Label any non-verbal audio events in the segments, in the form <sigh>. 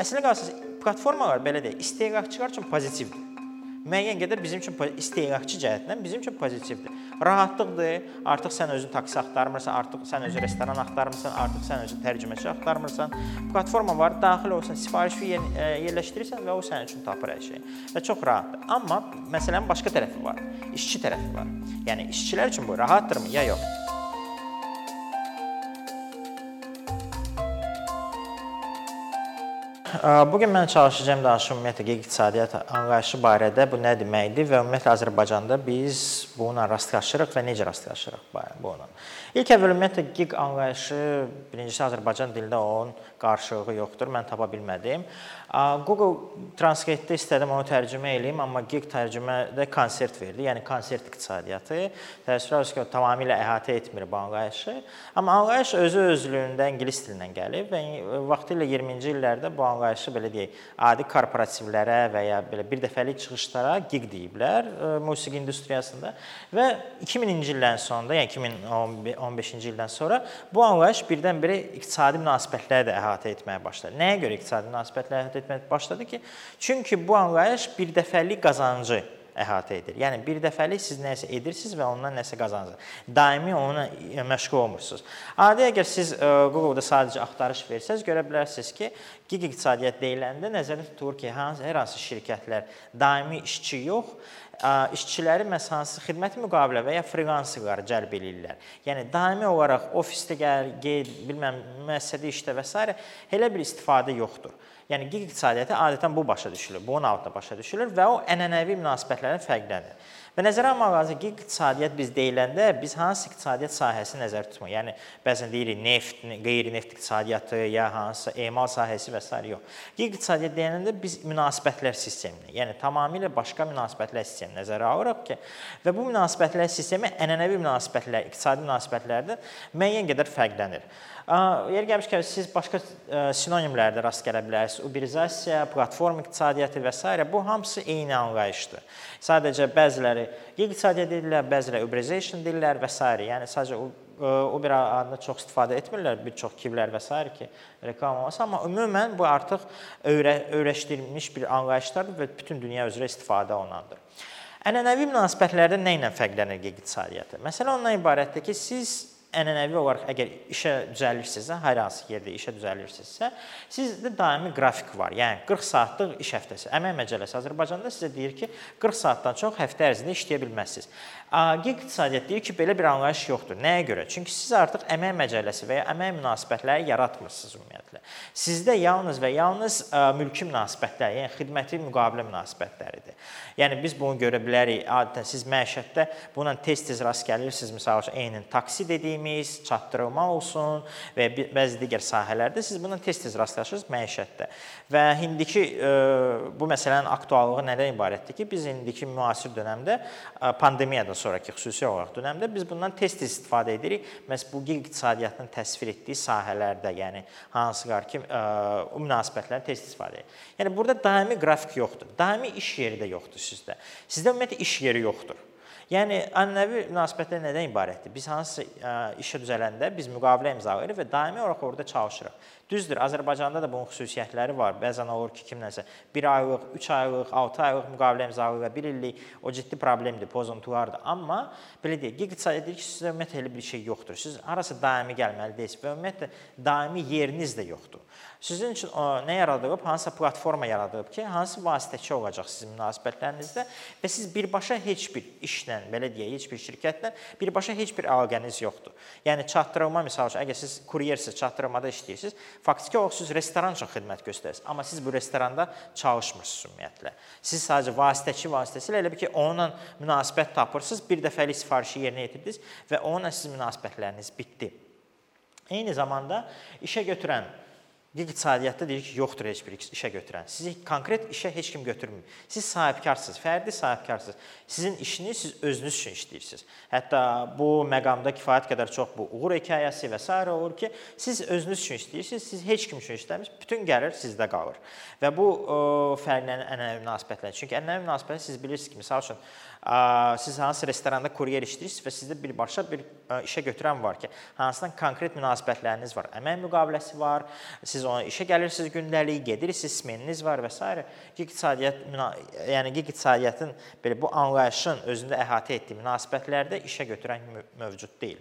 Əslinə qalsaq platformalar belə deyək, istehlakçılar üçün pozitivdir müəyyən qədər bizim üçün istehlakçı cəhətdən bizim üçün pozitivdir. Rahatlıqdır. Artıq sən özün taksi axtarmırsan, artıq sən özün restoran axtarmırsan, artıq sən özün tərcüməçi axtarmırsan. Platforma var, daxil olsan, sifarişi e, yerləşdirirsən və o sənin üçün tapır hər şeyi. Və çox rahatdır. Amma məsələnin başqa tərəfi var. İşçi tərəfi var. Yəni işçilər üçün bu rahatdırmı ya yox? Bu gün mən çalışacağam danışım ümumiyyətlə iqtisadiyyat anlayışı barədə bu nə deməkdir və ümumiyyətlə Azərbaycanda biz bununla rastlaşırıq və necə rastlaşırıq bununla. İlk əvvəl ümumiyyətlə gig anlayışı birincisi Azərbaycan dilində onun qarşılığı yoxdur. Mən tapa bilmədim. Google Translate-də istədim onu tərcümə eləyim, amma gig tərcümədə konsert verdi. Yəni konsert iqtisadiyyatı. Təəssüf ki, tamamilə əhatə etmir bu anlayışı. Amma anlayış özü özlüyündə ingilis dilindən gəlib və vaxtilə 20-ci illərdə bu anlayışı belə deyək, adi korporativlərə və ya belə bir dəfəlik çıxışlara gig deyiblər musiqi industriyasında və 2000-ci illərin sonunda, yəni 2015-ci ildən sonra bu anlayış birdən-birə iqtisadi münasibətləri də əhatə etməyə başladı. Nəyə görə iqtisadi münasibətləri əhatə etməyə başladı ki, çünki bu anlayış bir dəfəlik qazancı əhatə edir. Yəni bir dəfəlik siz nəsə edirsiniz və ondan nəsə qazanırsınız. Daimi ona məşğul olmursunuz. Adi əgər siz e, Google-da sadəcə axtarış versəz, görə bilərsiniz ki, gig iqtisadiyyat deyiləndə nəzərdə tutulur ki, hansı hər hansı şirkətlər daimi işçi yox, işçiləri məhz hansı xidmət müqavilə və ya freelancerları cəlb eləyirlər. Yəni daimi olaraq ofisdə gəl, get, bilməm, müəssisədə işlə və s. elə bir istifadə yoxdur. Yəni gig iqtisadiyyatı adətən bu başa düşülür, bunun altında başa düşülür və o ənənəvi münasibətlərdən fərqlənir. Və nəzərə almaq lazım ki, iqtisadiyyat biz deyiləndə biz hansı iqtisadiyyat sahəsini nəzərdə tutmuruq. Yəni bəzən deyirik neft, qeyri-neft iqtisadiyyatı ya hansısa emal sahəsi və s. yox. İqtisadiyyat deyiləndə biz münasibətlər sistemini, yəni tamamilə başqa münasibətlər sistemini nəzərə alırıq ki, və bu münasibətlər sistemi ənənəvi münasibətlər, iqtisadi münasibətlərdən müəyyən qədər fərqlənir. Yer gəlmişkən siz başqa sinonimlərdə rast gələ bilərsiniz. Uberizasiya, platform iqtisadiyyatı və s. bu hamısı eyni anlayışdır. Sadəcə bəziləri iqtisadiyyat deyirlər, bəziləri uberization deyirlər və s. Yəni sadəcə Uber adını çox istifadə etmirlər bir çox kiblər və s. ki, reklam olmasa, amma ümumən bu artıq öyrə öyrəşdirilmiş bir anlayışlardır və bütün dünya üzrə istifadə olunandır. Ənənəvi münasibətlərdə nə ilə fərqlənir iqtisadiyyatı? Məsələ ondan ibarətdir ki, siz ənənəvi olaraq əgər işə düzəlirsinizsə, hər hansı yerdə işə düzəlirsinizsə, sizdə daimi qrafik var. Yəni 40 saatlıq iş həftəsi. Əmək məcəlləsi Azərbaycanda sizə deyir ki, 40 saatdan çox həftə ərzində işləyə bilməzsiniz. Agil iqtisadiyyat deyir ki, belə bir anlayış yoxdur. Nəyə görə? Çünki siz artıq əmək məcəlləsi və ya əmək münasibətləri yaratmırsınız ümumiyyətlə. Sizdə yalnız və yalnız mülki münasibətlər, yəni xidməti müqavilə münasibətləridir. Yəni biz bunu görə bilərik. Adətən siz məişətdə buna tez-tez rast gəlirsiniz. Məsəl üçün eynin taksi dediyimiz, çatdırılma olsun və bəzi digər sahələrdə siz buna tez-tez rastlaşırsınız məişətdə. Və indiki bu məsələnin aktuallığı nədən ibarətdir ki, biz indiki müasir dövrdə pandemiyadan sonrakı xüsusi olaraq dövrdə biz bundan tez-tez istifadə edirik. Məhz bu iqtisadiyyatın təsvir etdiyi sahələrdə, yəni hansılar ki, o münasibətləri tez-tez istifadə edirik. Yəni burada daimi qrafik yoxdur. Daimi iş yeri də yoxdur sizdə. Sizdə ümumiyyətlə iş yeri yoxdur. Yəni ənənəvi münasibətlər nədən ibarətdir? Biz hansı işə düzələndə biz müqavilə imzalayırıq və daimi olaraq orada çalışırıq. Düzdür, Azərbaycanda da bunun xüsusiyyətləri var. Bəzən olur ki, kimləsə 1 aylıq, 3 aylıq, 6 aylıq müqavilə imzalayır və 1 illik o ciddi problemdir, pozuntulardır. Amma belə deyək, iqtisadiyyat deyir ki, sizdə ümumiyyətlə elə bir şey yoxdur. Siz harasa daimi gəlməlisiniz və ümumiyyətlə daimi yeriniz də yoxdur. Sizin üçün o, nə yaradılıb? Hansısa platforma yaradılıb ki, hansı vasitəçi olacaq sizin münasibətlərinizdə və siz birbaşa heç bir işlə, belə deyək, heç bir şirkətlə birbaşa heç bir əlaqəniz yoxdur. Yəni çatdırılma məsəl üçün, əgər siz kuryersiniz, çatdırmada işləyirsiniz, faktiki olaraq siz restoran üçün xidmət göstərirsiniz, amma siz bu restoranda çalışmırsınız ümumiyyətlə. Siz sadəcə vasitəçi vasitəsilə elə bir ki, onunla münasibət tapırsınız, bir dəfəlik sifarişi yerinə yetirdiniz və onunla sizin münasibətləriniz bitdi. Eyni zamanda işə götürən İqtisadiyyatda deyir ki, yoxdur heç bir işə götürən. Sizi konkret işə heç kim götürmür. Siz sahibkarsınız, fərdi sahibkarsınız. Sizin işiniz siz özünüz üçün işləyirsiniz. Hətta bu məqamda kifayət qədər çox bu uğur hekayəsi və s. olur ki, siz özünüz üçün işləyirsiniz, siz heç kim üçün işləmirsiniz, bütün gəlir sizdə qalır. Və bu fərqlənən ənənəvi münasibətlər. Çünki ənənəvi münasibətlər siz bilirsiniz ki, məsəl üçün siz hansı restoranda kuryer işləyirsiniz və sizdə birbaşa bir işə götürən var ki, hansından konkret münasibətləriniz var. Əmək müqaviləsi var, siz siz ona işə gəlirsiniz gündəlik, gedirsiniz, smeniniz var və s. İqtisadiyyat yəni iqtisadiyyatın belə bu anlayışın özündə əhatə etdiyi münasibətlərdə işə götürən mövcud deyil.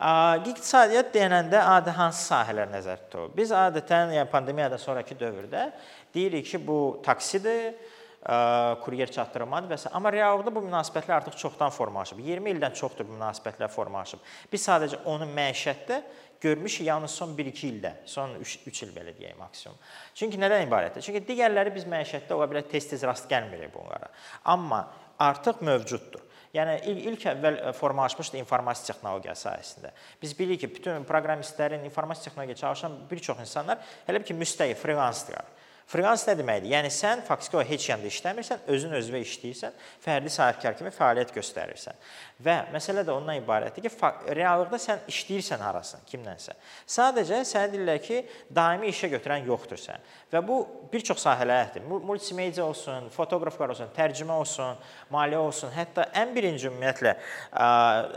İqtisadiyyat deyəndə adi hansı sahələr nəzərdə tutulur? Biz adətən yəni pandemiyadan sonrakı dövrdə deyirik ki, bu taksidir, kuryer çatdırmadır və s. Amma reallıqda bu münasibətlər artıq çoxdan formalaşıb. 20 ildən çoxdur bu münasibətlər formalaşıb. Biz sadəcə onu məişətdə görmüşük yalnız son 1-2 ildə, son 3 3 il belə deyək maksimum. Çünki nədən ibarətdir? Çünki digərləri biz məişətdə ola bilər tez-tez rast gəlmirik bunlara. Amma artıq mövcuddur. Yəni ilk, ilk əvvəl formalaşmışdı informasiya texnologiyası sahəsində. Biz bilirik ki, bütün proqramistlərin informasiya texnologiyasında çalışan bir çox insanlar hələ ki müstəqil freelansdırlar. Freelance nə deməkdir? Yəni sən faktiki olaraq heç yanda işləmirsən, özün özünə işləyirsən, fərdi sahibkar kimi fəaliyyət göstərirsən. Və məsələ də ondan ibarətdir ki, reallıqda sən işləyirsən harasın, kimlənsə. Sadəcə sənə deyirlər ki, daimi işə götürən yoxdur sən. Və bu bir çox sahələrdir. Multimedia olsun, fotoqraflar olsun, tərcümə olsun, maliyyə olsun, hətta ən birinci ümumiyyətlə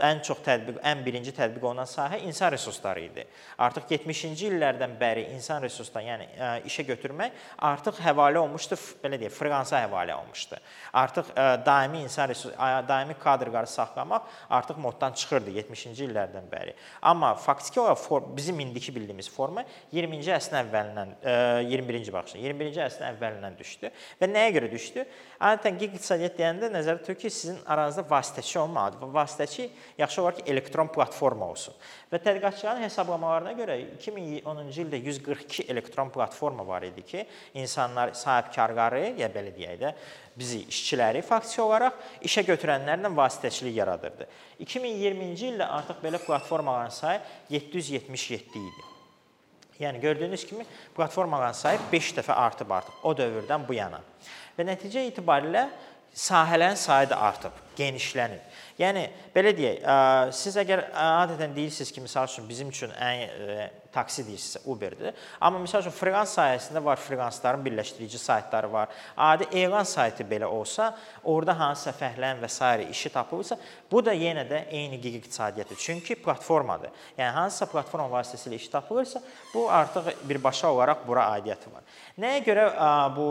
ən çox tətbiq, ən birinci tətbiq olunan sahə insan resursları idi. Artıq 70-ci illərdən bəri insan resurslarını, yəni işə götürmək artıq həvalə olmuşdu, belə deyək, freelansa həvalə olmuşdu. Artıq daimi insan resurs, daimi kadrları saxlamaq saxlamaq artıq moddan çıxırdı 70-ci illərdən bəri. Amma faktiki olaraq bizim indiki bildiyimiz forma 20-ci əsrin əvvəlindən 21-ci baxışın 21-ci əsrin əvvəlindən düşdü. Və nəyə görə düşdü? Adətən gig iqtisadiyyat deyəndə nəzərdə tutulur ki, sizin aranızda vasitəçi olmalıdır və vasitəçi yaxşı olar ki, elektron platforma olsun. Və tədqiqatçıların hesablamalarına görə 2010-cu ildə 142 elektron platforma var idi ki, insanlar sahibkarları, ya belə deyək də, bizi işçiləri faktiki olaraq işə götürənlərlə vasitəçilik yaradırdı. 2020-ci ildə artıq belə platformaların sayı 777 idi. Yəni gördüyünüz kimi platformaların sayı 5 dəfə artıb artıq o dövrdən bu yana. Və nəticə itibarilə sahələrin sayı da artıb, genişlənib. Yəni belə deyək, siz əgər adətən deyirsiniz ki, məsəl üçün bizim üçün ən taksi deyirsinizsə Uber-dir. Amma məsəl üçün freelance sahəsində var, freelanceların birləşdirici saytları var. Adi elan saytı belə olsa, orada hansısa fəhlən və s. işi tapılırsa, bu da yenə də eyni gig iqtisadiyyatdır. Çünki platformadır. Yəni hansısa platforma vasitəsilə iş tapılırsa, bu artıq birbaşa olaraq bura aidiyyəti var. Nəyə görə bu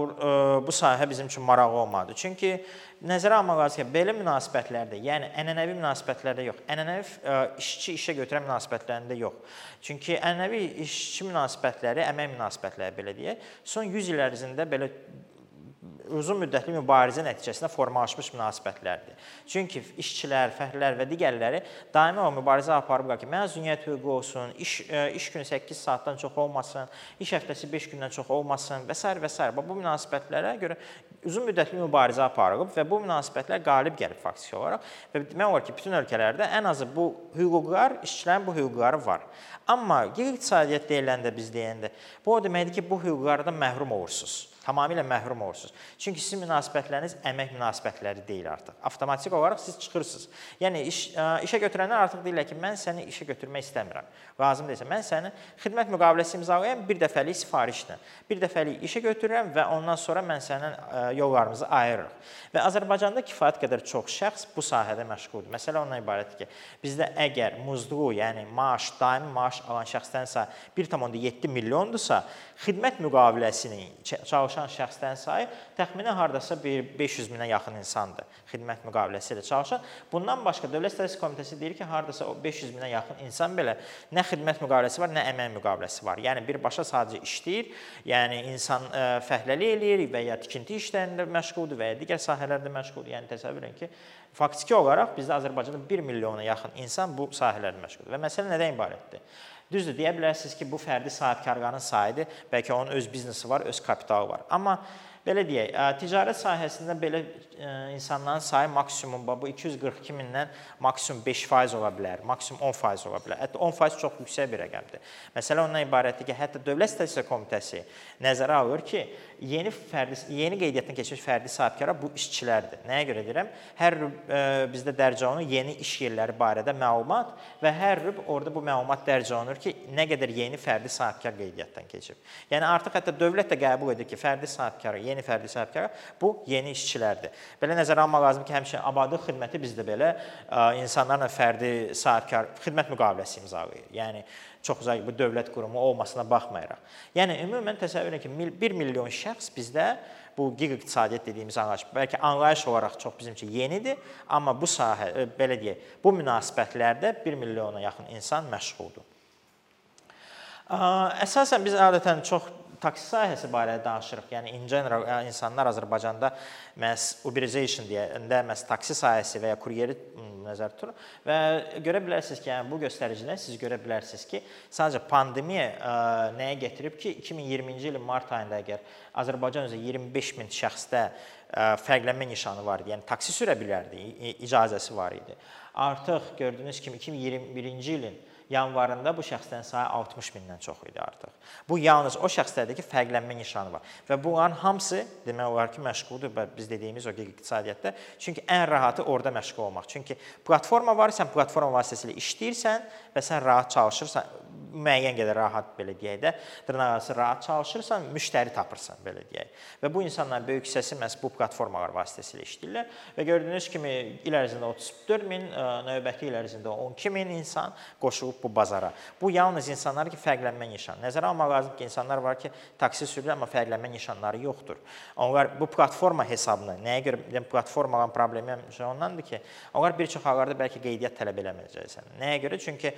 bu sahə bizim üçün maraqlı olmadı? Çünki nəzərə almaq lazım ki, belə münasibətlərdə, yəni ənənəvi münasibətlərdə yox, ənənəvi işçi işə götürən münasibətlərində yox. Çünki ənənəvi işçi münasibətləri, əmək münasibətləri belə deyək, son 100 il ərzində belə uzun müddətli mübarizə nəticəsində formalaşmış münasibətlərdir. Çünki işçilər, fəhlilər və digərləri daimi o mübarizə aparıb ki, məzuniyyət hüququ olsun, iş e, iş günü 8 saatdan çox olmasın, iş həftəsi 5 gündən çox olmasın və s. və s. Bu münasibətlərə görə uzun müddətli mübarizə aparılıb və bu münasibətlər qalib gəlib faktiki olaraq və demək olar ki, bütün ölkələrdə ən azı bu hüquqlar, işçilərin bu hüquqları var. Amma iqtisadiyyat deyiləndə biz deyəndə bu o deməkdir ki, bu hüquqlardan məhrum olursunuz tamamilə məhrum olursunuz. Çünki sizin münasibətləriniz əmək münasibətləri deyil artıq. Avtomatik olaraq siz çıxırsınız. Yəni iş işə götürənlər artıq deyirlər ki, mən səni işə götürmək istəmirəm. Lazım deyilsə mən səni xidmət müqaviləsi imzalayan bir dəfəlik sifarişlə, bir dəfəlik işə götürürəm və ondan sonra mən sənin yollarımızı ayırırıq. Və Azərbaycanda kifayət qədər çox şəxs bu sahədə məşğuldur. Məsələ ondan ibarətdir ki, bizdə əgər muzluğu, yəni maaş, daimi maaş alan şəxsdənsə 1.7 milyondursa, xidmət müqaviləsini çalışan şəxslərin sayı təxminən hardasa bir 500 minə yaxın insandır xidmət müqaviləsi ilə çalışan. Bundan başqa Dövlət Statistika Komitəsi deyir ki, hardasa o 500 minə yaxın insan belə nə xidmət müqaviləsi var, nə əmək müqaviləsi var. Yəni birbaşa sadəcə işləyir, yəni insan e, fəhləlik eləyir və ya tikinti işlərində məşğuldur və ya digər sahələrdə məşğuldur. Yəni təsəvvür edin ki, faktiki olaraq bizdə Azərbaycanda 1 milyona yaxın insan bu sahələrdə məşğuldur. Və məsələ nədən ibarətdir? Düzdür, deyə bilərsiniz ki, bu fərdi sahibkarların sayıdır, bəlkə onun öz biznesi var, öz kapitalı var. Amma belə deyək, ticarət sahəsində belə insanların sayı maksimum bu 242 mindən maksimum 5% ola bilər, maksimum 10% ola bilər. Hətta 10% çox yüksək bir rəqəmdir. Məsələ ondan ibarətdir ki, hətta Dövlət Statistika Komitəsi nəzərə alır ki, yeni fərdi yeni qeydiyyatdan keçmiş fərdi sahibkara bu işçilərdir. Nəyə görə deyirəm? Hər rüb bizdə dərc olunur yeni iş yerləri barədə məlumat və hər rüb orada bu məlumat dərc olunur ki, nə qədər yeni fərdi sahibkar qeydiyyatdan keçib. Yəni artıq hətta dövlət də qəbul edir ki, fərdi sahibkarı yeni fərdi sahibkar bu yeni işçilərdir. Belə nəzərə almaq lazımdır ki, həmişə abadlıq xidməti bizdə belə ə, insanlarla fərdi sahibkar xidmət müqaviləsi imzalayır. Yəni çox uzaq bu dövlət qurumu olmasına baxmayaraq. Yəni ümumən təsəvvür edin ki, 1 milyon şəxs bizdə bu giq iqtisadiyyat dediyimiz anlayış bəlkə anlayış olaraq çox bizim üçün yenidir, amma bu sahə belə deyək, bu münasibətlərdə 1 milyona yaxın insan məşğuldur. Əsasən biz adətən çox taksi sahəsi barədə danışırıq. Yəni in general insanlar Azərbaycanda məhz uberization deyəndə məhz taksi sahəsi və ya kuryeri nəzərdə tutulur və görə bilərsiniz ki, yəni bu göstəricidən siz görə bilərsiniz ki, sadəcə pandemiya ə, nəyə gətirib ki, 2020-ci ilin mart ayında əgər Azərbaycan üzrə 25 min şəxsdə ə, fərqlənmə nişanı var idi, yəni taksi sürə bilərdi, icazəsi var idi. Artıq gördüyünüz kimi 2021-ci ilin yanvarında bu şəxslərin sayı 60 mindən çox idi artıq. Bu yalnız o şəxslərdə ki, fərqlənmə nişanı var və bunların hamısı demək olar ki, məşğuldur biz dediyimiz o iqtisadiyyatda. Çünki ən rahatı orada məşğul olmaq. Çünki platforma var, sən platforma vasitəsilə işləyirsən və sən rahat çalışırsan, müəyyən qədər rahat belə deyək də, dırnaqarası rahat çalışırsan, müştəri tapırsan belə deyək. Və bu insanların böyük hissəsi məhz bu platformalar vasitəsilə işləyirlər və gördüyünüz kimi il ərzində 34 min, növbəti il ərzində 12 min insan qoşulub bu bazara. Bu yalnız insanlar ki, fərqlənmə nişanı. Nəzərə almaq lazımdır ki, insanlar var ki, taksi sürürlər, amma fərqlənmə nişanları yoxdur. Onlar bu platforma hesabına nəyə görə yəni platformaların problemi ondandır ki, onlar bir çox hallarda bəlkə qeydiyyat tələb eləməyəcəksən. Nəyə görə? Çünki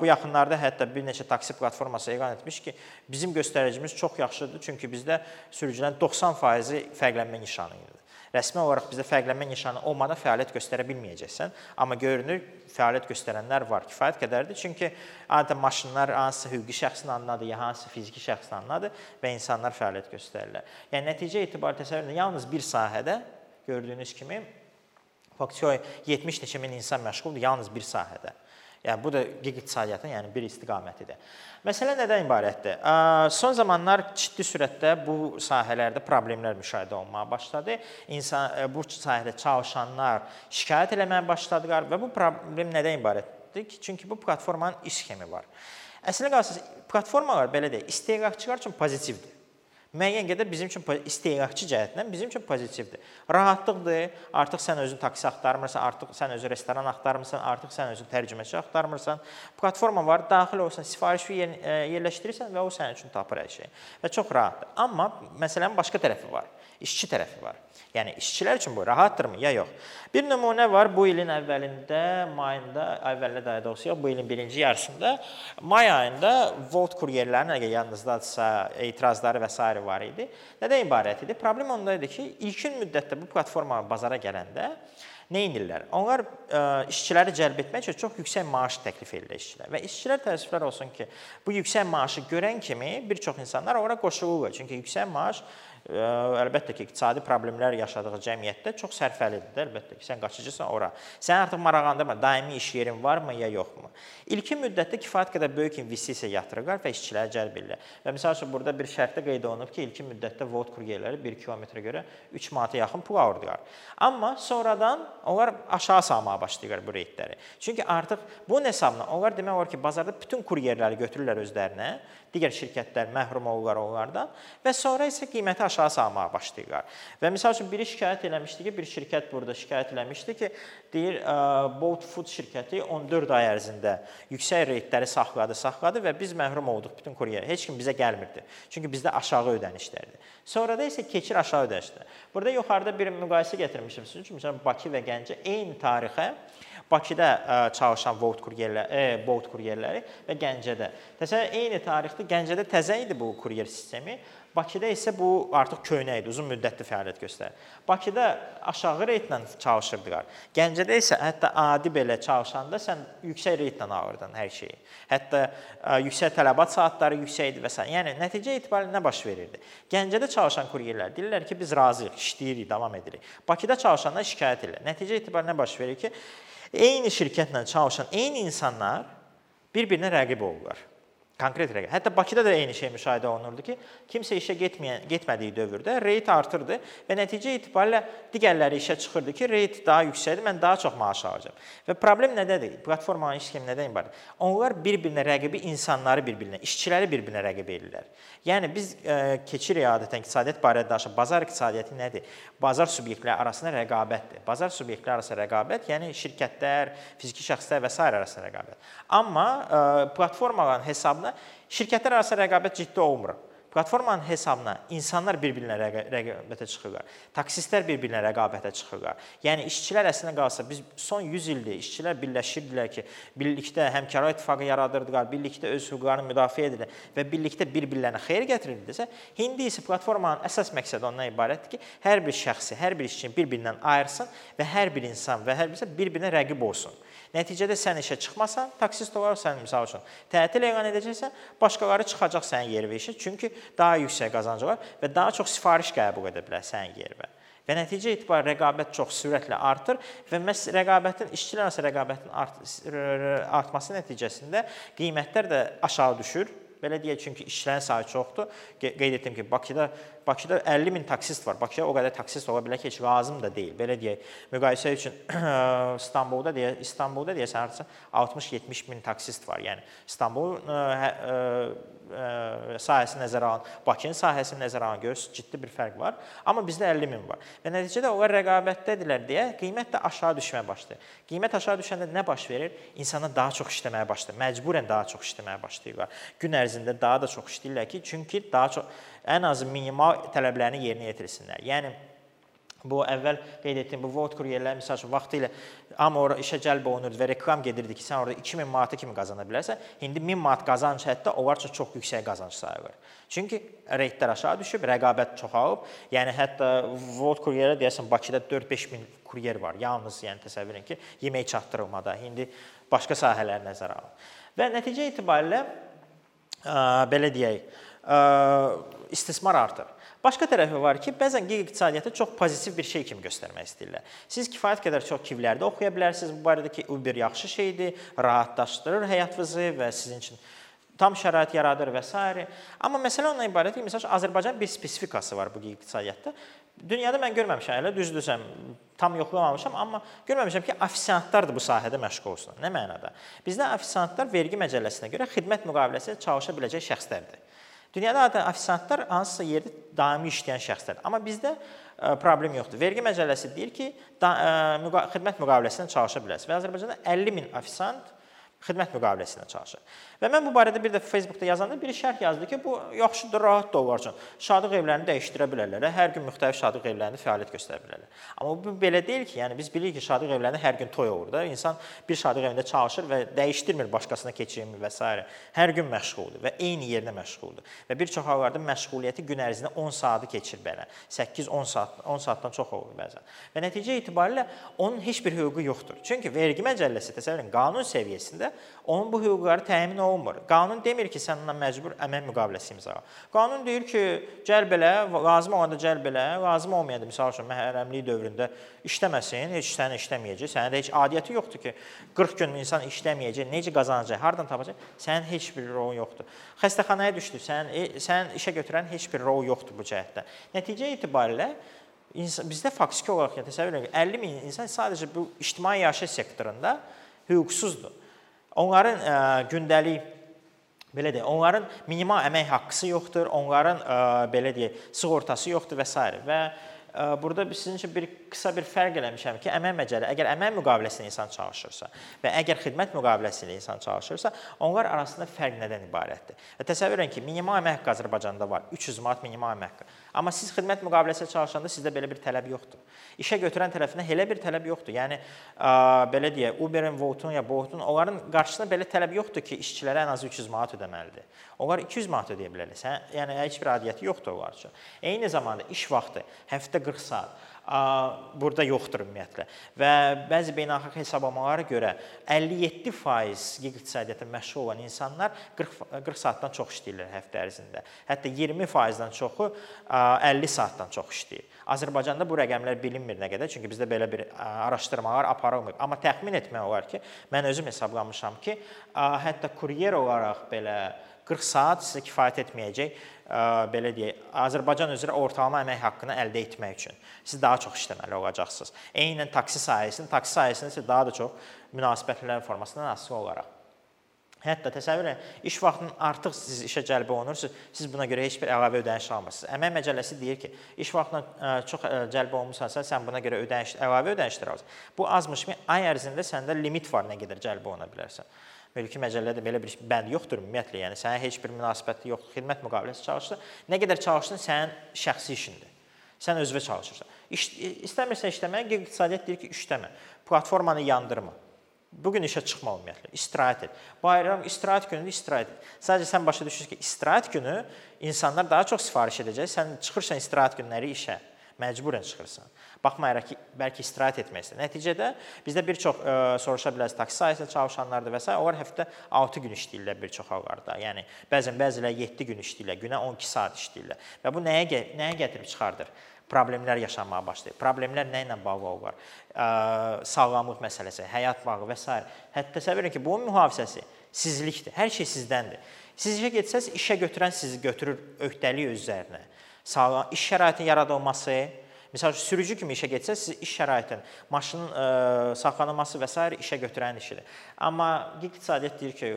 bu yaxınlarda hətta bir neçə taksi platforması elan etmiş ki, bizim göstəricimiz çox yaxşıdır, çünki bizdə sürücülərin 90%-i fərqlənmə nişanı idi. Rəsmi olaraq bizdə fərqlənmə nişanı olmadan fəaliyyət göstərə bilməyəcəksən, amma görünür fəaliyyət göstərənlər var kifayət qədərdir. Çünki adətən maşınlar hansısa hüquqi şəxsin adındadır, ya hansısa fiziki şəxsin adındadır və insanlar fəaliyyət göstərirlər. Yəni nəticə etibarilə təsəvvür yalnız bir sahədə gördüyünüz kimi faktiki 70 neçə min insan məşğuldur yalnız bir sahədə. Yəni bu da giq iqtisadiyyatın yəni bir istiqamətidir. Məsələ nədən ibarətdir? Son zamanlar ciddi sürətdə bu sahələrdə problemlər müşahidə olunmağa başladı. İnsan bu sahədə çalışanlar şikayət eləməyə başladılar və bu problem nədən ibarətdir ki, çünki bu platformanın iş sxemi var. Əslində qalsaq platformalar belə deyək, istehlakçılar üçün pozitivdir müəyyən qədər bizim üçün istehlakçı cəhətdən bizim üçün pozitivdir. Rahatlıqdır. Artıq sən özün taksi axtarmırsan, artıq sən özün restoran axtarmırsan, artıq sən özün tərcüməçi axtarmırsan. Platforma var, daxil olsan, sifarişi yer, e, yerləşdirirsən və o sənin üçün tapır hər şeyi. Və çox rahatdır. Amma məsələnin başqa tərəfi var. İşçi tərəfi var. Yəni işçilər üçün bu rahatdırmı ya yox? Bir nümunə var bu ilin əvvəlində, mayında, əvvəlində daha doğrusu yox, bu ilin birinci yarısında may ayında Volt kuryerlərinin əgər yadınızdadsa etirazları və s. var idi. Nədən ibarət idi? Problem onda idi ki, ilkin müddətdə bu platforma bazara gələndə nə edirlər? Onlar ə, işçiləri cəlb etmək üçün çox yüksək maaş təklif edirlər işçilər. Və işçilər təəssüflər olsun ki, bu yüksək maaşı görən kimi bir çox insanlar ora qoşulurlar. Çünki yüksək maaş əlbəttə ki, iqtisadi problemlər yaşadığı cəmiyyətdə çox sərfəlidir. Əlbəttə ki, sən qaçıcısan ora. Sən artıq maraqlandırma, daimi iş yerin varmı ya yoxmu? İlkin müddətdə kifayət qədər böyük investisiya yatırırlar və işçiləri cəlb edirlər. Və məsəl üçün burada bir şərtdə qeyd olunub ki, ilkin müddətdə vod kuryerləri 1 kilometrə görə 3 manata yaxın pul alırdılar. Amma sonradan onlar aşağı salmağa başlayırlar bu reytləri. Çünki artıq bunun hesabına onlar demək olar ki, bazarda bütün kuryerləri götürürlər özlərinə digər şirkətlər məhrum olurlar onlardan və sonra isə qiyməti aşağı salmağa başlayırlar. Və məsəl üçün biri şikayət eləmişdi ki, bir şirkət burada şikayət eləmişdi ki, deyir Bolt Food şirkəti 14 ay ərzində yüksək reytləri saxladı, saxladı və biz məhrum olduq bütün kuryer. Heç kim bizə gəlmirdi. Çünki bizdə aşağı ödənişlərdir. Sonrada isə keçir aşağı ödənişlərə. Burada yuxarıda bir müqayisə gətirmişəm sizin üçün. Məsələn, Bakı və Gəncə eyni tarixə Bakıda ə, çalışan Volt kuryerlər, e, Bolt kuryerləri və Gəncədə. Təsəvvür eyni tarixdə Gəncədə təzə idi bu kuryer sistemi. Bakıda isə bu artıq köhnə idi, uzun müddətli fəaliyyət göstərir. Bakıda aşağı reytlə çalışırdılar. Gəncədə isə hətta adi belə çalışanda sən yüksək reytlə alırdın hər şeyi. Hətta ə, yüksək tələbat saatları yüksək idi və s. Yəni nəticə etibarilə nə baş verirdi? Gəncədə çalışan kuryerlər deyirlər ki, biz razıyıq, işləyirik, davam edirik. Bakıda çalışanlar şikayət edirlər. Nəticə etibarilə nə baş verir ki, eyni şirkətlə çalışan eyni insanlar bir-birinə rəqib olurlar. Konkret rəqəm. Hətta Bakıda da eyni şey müşahidə olunurdu ki, kimsə işə getməyən, getmədiyi dövrdə reyt artırdı və nəticə itibarilə digərləri işə çıxırdı ki, reyt daha yüksəkdir, mən daha çox maaş alacağam. Və problem nədədir? Platformanın iş sxemi nədən ibarət? Onlar bir-birinə rəqibi insanları bir-birinə, işçiləri bir-birinə rəqib edirlər. Yəni biz e, keçirik adətən iqtisadiyyat barədə danışaq. Bazar iqtisadiyyatı nədir? Bazar subyektləri arasında rəqabətdir. Bazar subyektləri arasında rəqabət, yəni şirkətlər, fiziki şəxslər və s. arasında rəqabət. Amma e, platformaların hesabına şirkətlər arasında rəqabət ciddi olmur. Platformanın hesabına insanlar bir-birinə rəqabətə çıxırlar. Taksistlər bir-birinə rəqabətə çıxırlar. Yəni işçilər əslində qalsa biz son 100 ildir işçilər birləşirdilər ki, birlikdə həmkarlıq ittifaqı yaradırdılar, birlikdə öz hüquqlarını müdafiə edirlər və birlikdə bir-birlərinə xeyir gətirirdisə, indi isə platformanın əsas məqsədi ondan ibarətdir ki, hər bir şəxsi, hər bir işçini bir-birindən ayırsın və hər bir insan və hər birisi bir-birinə rəqib olsun. Nəticədə sən işə çıxmasan, taksist olaraq sən misal üçün tətil elan edəcəksən, başqaları çıxacaq sənin yerinə işə, çünki daha yüksək qazancı var və daha çox sifariş qəbul edə bilər sənin yerinə. Və nəticə etibarilə rəqabət çox sürətlə artır və məhz rəqabətin işçilər arası rəqabətin art artması nəticəsində qiymətlər də aşağı düşür. Belə deyək, çünki işçilərin sayı çoxdur. Qeyd etdim ki, Bakıda Bakıda 50 min taksist var. Bakıda o qədər taksist ola bilər ki, heç lazım da deyil. Belə deyək, müqayisə üçün <clears throat> İstanbulda deyə İstanbulda deyəsən hardasa 60-70 min taksist var. Yəni İstanbul ə, ə, ə, sahəsini nəzərə alın, Bakının sahəsini nəzərə alın, görürsüz ciddi bir fərq var. Amma bizdə 50 min var. Və nəticədə onlar rəqabətdədirlər deyə qiymət də aşağı düşməyə başlayır. Qiymət aşağı düşəndə nə baş verir? İnsanlar daha çox işləməyə başlayır. Məcburən daha çox işləməyə başlayırlar. Gün ərzində daha da çox işləyirlər ki, çünki daha çox ən azı minimal tələblərini yerinə yetirsinlər. Yəni Bu əvvəl qeyd etdiyim bu Volt kuryerlər məsəl üçün vaxtı ilə amma ora işə cəlb olunurdu və reklam gedirdi ki, sən orada 2000 manata kimi qazana bilərsən. İndi 1000 manat qazanc hətta onlar üçün çox yüksək qazanc sayılır. Çünki reytlər aşağı düşüb, rəqabət çoxalıb. Yəni hətta Volt kuryerə deyəsən Bakıda 4-5 min kuryer var. Yalnız yəni təsəvvür edin ki, yemək çatdırılmada. İndi başqa sahələr nəzərə alın. Və nəticə itibarilə ə, belə deyək, istismar artır. Başqa tərəfi var ki, bəzən gig iqtisadiyyatı çox pozitiv bir şey kimi göstərmək istəyirlər. Siz kifayət qədər çox kivlərdə oxuya bilərsiniz bu barədə ki, Uber yaxşı şeydir, rahatlaşdırır həyatınızı və sizin üçün tam şərait yaradır və s. Amma məsələ ondan ibarətdir ki, məsələn Azərbaycan bir spesifikası var bu gig iqtisadiyyatda. Dünyada mən görməmişəm, elə düzdürsəm, tam yoxlamamışam, amma görməmişəm ki, ofisiantlar da bu sahədə məşğul olsun. Nə mənada? Bizdə ofisiantlar vergi məcəlləsinə görə xidmət müqaviləsi çalışa biləcək şəxslərdir. Dünyada adətən ofisiantlar hansısa yerdə daimi işləyən şəxslərdir. Amma bizdə e, problem yoxdur. Vergi məcəlləsi deyir ki, da, ə, e, xidmət müqaviləsində çalışa bilərsiniz. Və Azərbaycanda 50 min ofisiant xidmət müqaviləsində çalışır. Və mən bu barədə bir də Facebookda yazanda biri şərh yazdı ki, bu yaxşıdır, rahatdır onlar üçün. Şadlıq evlərini dəyişdirə bilərlər. Hər gün müxtəlif şadlıq evlərində fəaliyyət göstərə bilərlər. Amma bu belə deyil ki, yəni biz bilirik ki, şadlıq evlərində hər gün toy olur da. İnsan bir şadlıq evində çalışır və dəyişdirmir başqasına keçirmi və s. Hər gün məşğuldur və eyni yerdə məşğuldur. Və bir çox hallarda məşğuliyyəti gün ərzində 10 saatı keçir belə. 8-10 saat, 10 saatdan çox olur bəzən. Və nəticə itibarilə onun heç bir hüququ yoxdur. Çünki vergi məcəlləsi təsəvvür edin, qanun səviyyəsində onun bu hüquqları təmin olunmur. Qanun demir ki, sən ondan məcbur əmək müqaviləsi imzala. Qanun deyir ki, gəl belə, lazım olanda gəl belə, lazım olmayanda məsəl üçün məhrəmlik dövründə işləməsin, heç səni işləməyəcək. Sənin də heç adiyyəti yoxdur ki, 40 gün insan işləməyəcək, necə qazanacaq, hardan tapacaq? Sənin heç bir rolun yoxdur. Xəstəxanaya düşdü, sən e, sən işə götürən heç bir rol yoxdur bu cəhətdə. Nəticə itibarilə insan, bizdə faktiki olaraq yəni, təsəvvür edin 50 min insan sadəcə bu ictimai yaşayış sektorunda hüquqsuzdur. Onların ə, e, gündəlik belə deyək, onların minimal əmək haqqısı yoxdur, onların ə, e, belə deyək, sığortası yoxdur və s. və burada sizin üçün bir qısa bir fərq eləmişəm ki, əmək məcəllə, əgər əmək müqaviləsində insan çalışırsa və əgər xidmət müqaviləsində insan çalışırsa, onlar arasında fərq nədən ibarətdir? Və təsəvvür edin ki, minimal əmək haqqı Azərbaycanda var. 300 manat minimal əmək haqqı. Amma siz xidmət müqaviləsində çalışanda sizdə belə bir tələb yoxdur. İşə götürən tərəfindən elə bir tələb yoxdur. Yəni ə, belə deyək, Uber-in, Volt-un ya Bolt-un onların qarşısında belə tələb yoxdur ki, işçilərə ən azı 300 manat ödəməlidir. Onlar 200 manat ödəyə bilərlər. Sən, yəni heç bir adiyyəti yoxdur onlar üçün. Eyni zamanda iş vaxtı həftə 40 saat burada yoxdur ümumiyyətlə. Və bəzi beynəlxalq hesablamalara görə 57% iqtisadiyyata məşğul olan insanlar 40 40 saatdan çox işləyirlər həftə ərzində. Hətta 20%-dən çoxu 50 saatdan çox işləyir. Azərbaycanda bu rəqəmlər bilinmir nə qədər, çünki bizdə belə bir araşdırmalar aparılmır. Amma təxmin etmək olar ki, mən özüm hesablamışam ki, hətta kuryer olaraq belə 40 saat sizə kifayət etməyəcək belə deyək, Azərbaycan üzrə ortalama əmək haqqını əldə etmək üçün siz daha çox işləməli olacaqsınız. Eynən taksi sahəsində, taksi sahəsində isə daha da çox münasibətlər formasından asılı olaraq. Hətta təsəvvür edin, iş vaxtının artıq siz işə cəlb olunursunuz, siz buna görə heç bir əlavə ödəniş almırsınız. Əmək məcəlləsi deyir ki, iş vaxtına çox cəlb olunmusansa, sən buna görə ödəniş, əlavə ödənişlər alırsan. Bu azmışmı ay ərzində səndə limit var nə qədər cəlb oluna bilərsən. Mülki məcəllədə belə bir bənd yoxdur ümumiyyətlə, yəni sənin heç bir münasibəti yoxdur. Xidmət müqaviləsi çalışırsan, nə qədər çalışdın sənin şəxsi işindir. Sən özünə çalışırsan. İş, istəmirsən işləməyə, iqtisadiyyat deyir ki, işləmə. Platformanı yandırma. Bu gün işə çıxma ümumiyyətlə. İstirahət et. Bayram istirahət günündə istirahət et. Sadəcə sən başa düşürsən ki, istirahət günü insanlar daha çox sifariş edəcək. Sən çıxırsan istirahət günləri işə. Məcburən çıxırsan. Baxmayaraq ki, bəlkə istirahət etmək istəyir. Nəticədə bizdə bir çox ə, e, soruşa bilərsiniz, taksi sahəsində çalışanlardır və s. onlar həftə 6 gün işləyirlər bir çox hallarda. Yəni bəzən bəziləri 7 gün işləyirlər, günə 12 saat işləyirlər. Və bu nəyə nəyə gətirib çıxardır? Problemlər yaşanmağa başlayır. Problemlər nə ilə bağlı olur? Ə, sağlamlıq məsələsi, həyat bağı və s. Hətta edin ki, bunun mühafizəsi sizlikdir. Hər şey sizdəndir. Siz işə getsəz, işə götürən sizi götürür öhdəlik üzərinə. Sağlam iş şəraitinin yaradılması, Məsələn, sürücü kimi işə getsəz, siz iş şəraitinin, maşının ə, saxlanılması və s. işə götürən işidir. Amma iqtisadiyyat deyir ki,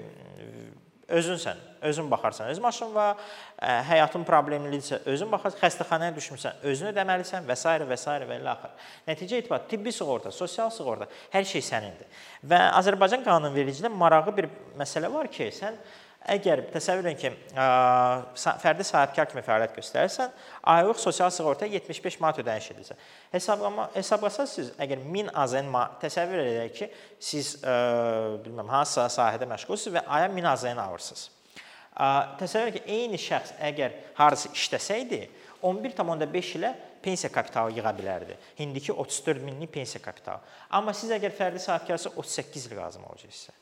özünsən, özün baxarsan, öz maşın var, ə, e, həyatın problemlidirsə, özün baxarsan, xəstəxanaya düşmüsən, özünü ödəməlisən və s. və s. və ilə axır. Nəticə etibar tibbi sığorta, sosial sığorta, hər şey sənindir. Və Azərbaycan qanunvericiliyində marağı bir məsələ var ki, sən Əgər təsəvvür edin ki, fərdi sahibkar kimi fəaliyyət göstərirsən, aylıq sosial sığorta 75 manat ödəniş edirsən. Hesablama hesablasaz siz əgər 1000 AZN təsəvvür edək ki, siz ə, bilmirəm hansısa sahədə məşğulsunuz və aya 1000 AZN alırsınız. Ə, təsəvvür edin ki, eyni şəxs əgər harısı işləsəydi, 11.5 ilə pensiya kapitalı yığa bilərdi. İndiki 34 minlik pensiya kapitalı. Amma siz əgər fərdi sahibkarsa 38 il lazım olacaq sizə.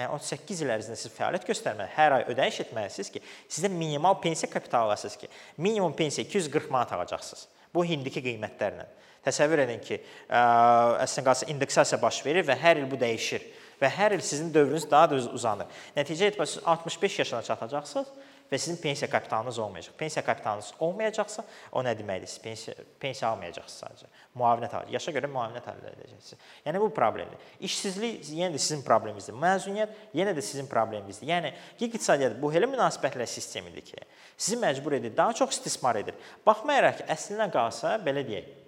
Yəni 38 il ərzində siz fəaliyyət göstərməli, hər ay ödəniş etməlisiniz ki, sizə minimal pensiya kapitalı alasınız ki, minimum pensiya 240 manat alacaqsınız. Bu indiki qiymətlərlə. Təsəvvür edin ki, əslində qalsa indeksasiya baş verir və hər il bu dəyişir və hər il sizin dövrünüz daha da uzanır. Nəticə etibarilə siz 65 yaşına çatacaqsınız və sizin pensiya kapitalınız olmayacaq. Pensiya kapitalınız olmayacaqsa, o nə deməkdir? Siz pensiya pensiya almayacaqsınız sadəcə. Müavinət alacaqsınız. Yaşa görə müavinət əldə edəcəksiniz. Yəni bu problemdir. İşsizlik yenə də sizin probleminizdir. Məzuniyyət yenə də sizin probleminizdir. Yəni iqtisadiyyat bu elə münasibətlər sistemidir ki, sizi məcbur edir, daha çox istismar edir. Baxmayaraq ki, əslinə qalsa belə deyək,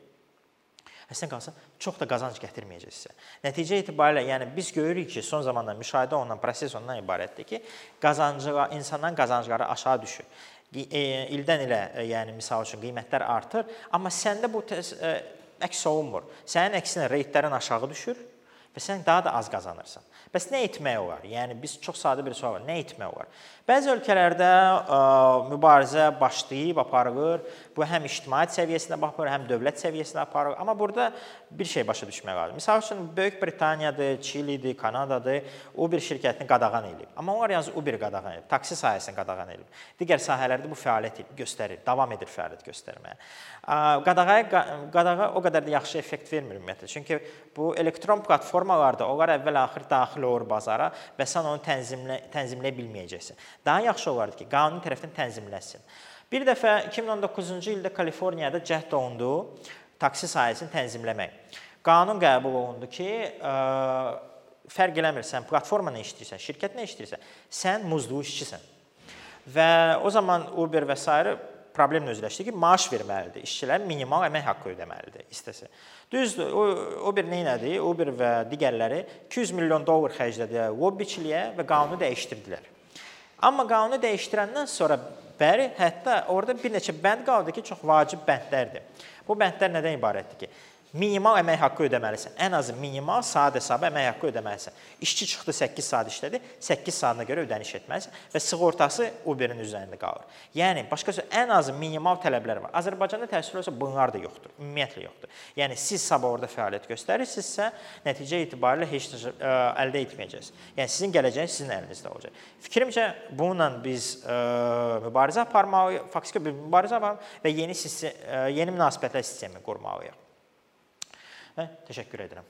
Əslində qalsa çox da qazanc gətirməyəcək sizə. Nəticə etibarilə, yəni biz görürük ki, son zamanlarda müşahidə olunan proses ondan ibarətdir ki, qazancılar, insanların qazancları aşağı düşür. E, ildən ilə, e, yəni misal üçün qiymətlər artır, amma səndə bu e, əks olunmur. Sənin əksinə reytlərin aşağı düşür və sən daha da az qazanırsan. Bəs nə etmək olar? Yəni biz çox sadə bir sual var. Nə etmək olar? Bəzi ölkələrdə ə, mübarizə başlayıb aparılır. Bu həm ictimaiyyət səviyyəsində baxır, həm dövlət səviyyəsində aparılır. Amma burada bir şey başa düşmək lazımdır. Məsəl üçün Böyük Britaniyadır, Çilidir, Kanadadır. Uber şirkətini qadağan edib. Amma onlar yalnız Uber qadağan edib, taksi sahəsini qadağan edib. Digər sahələrdə bu fəaliyyət göstərir, davam edir fəaliyyət göstərməyə. Qadağaya qadağa o qədər də yaxşı effekt vermir ümumiyyətlə. Çünki bu elektron platformalarda onlar əvvəl-axır daxil olur bazara və sən onu tənzimlə tənzimləyə bilməyəcəksən. Daha yaxşı olardı ki, qanuni tərəfdən tənzimlənsin. Bir dəfə 2019-cu ildə Kaliforniyada cəhd olundu taksi sahəsini tənzimləmək. Qanun qəbul olundu ki, ə, fərq eləmir sən platformada işləyirsən, şirkətlə işləyirsən, sən muzlu işçisən. Və o zaman Uber və s. problemlə üzləşdi ki, maaş verməlidir. İşçilər minimal əmək haqqı ödəməlidir istəsə. Düzdür, o Uber nə etdi? Uber və digərləri 200 milyon dollar xərclədilər lobbiçiliyə və qanunu dəyişdirdilər. Amma qanunu dəyişdirəndən sonra bəri hətta orada bir neçə bənd qaldı ki, çox vacib bəndlərdir. Bu bəndlər nədən ibarətdir ki, minimal əmək haqqı ödəməlisən. Ən azı minimal saat hesabı əmək haqqı ödəməlisən. İşçi çıxdı 8 saat işlədi, 8 saatına görə ödəniş etməlisən və sığortası Uber-in üzərində qalır. Yəni başqa söz ən azı minimal tələblər var. Azərbaycanda təəssüf olsa bunlar da yoxdur. Ümumiyyətlə yoxdur. Yəni siz sabah orada fəaliyyət göstərirsinizsə, nəticə etibarilə heç ə, əldə etməyəcəksiniz. Yəni sizin gələcəyiniz sizin əlinizdə olacaq. Fikrimcə bununla biz ə, mübarizə aparmalıyıq, faktiki bir mübarizə aparmalıyıq və yeni sistem, ə, yeni münasibətlər sistemi qurmalıyıq. ve teşekkür ederim.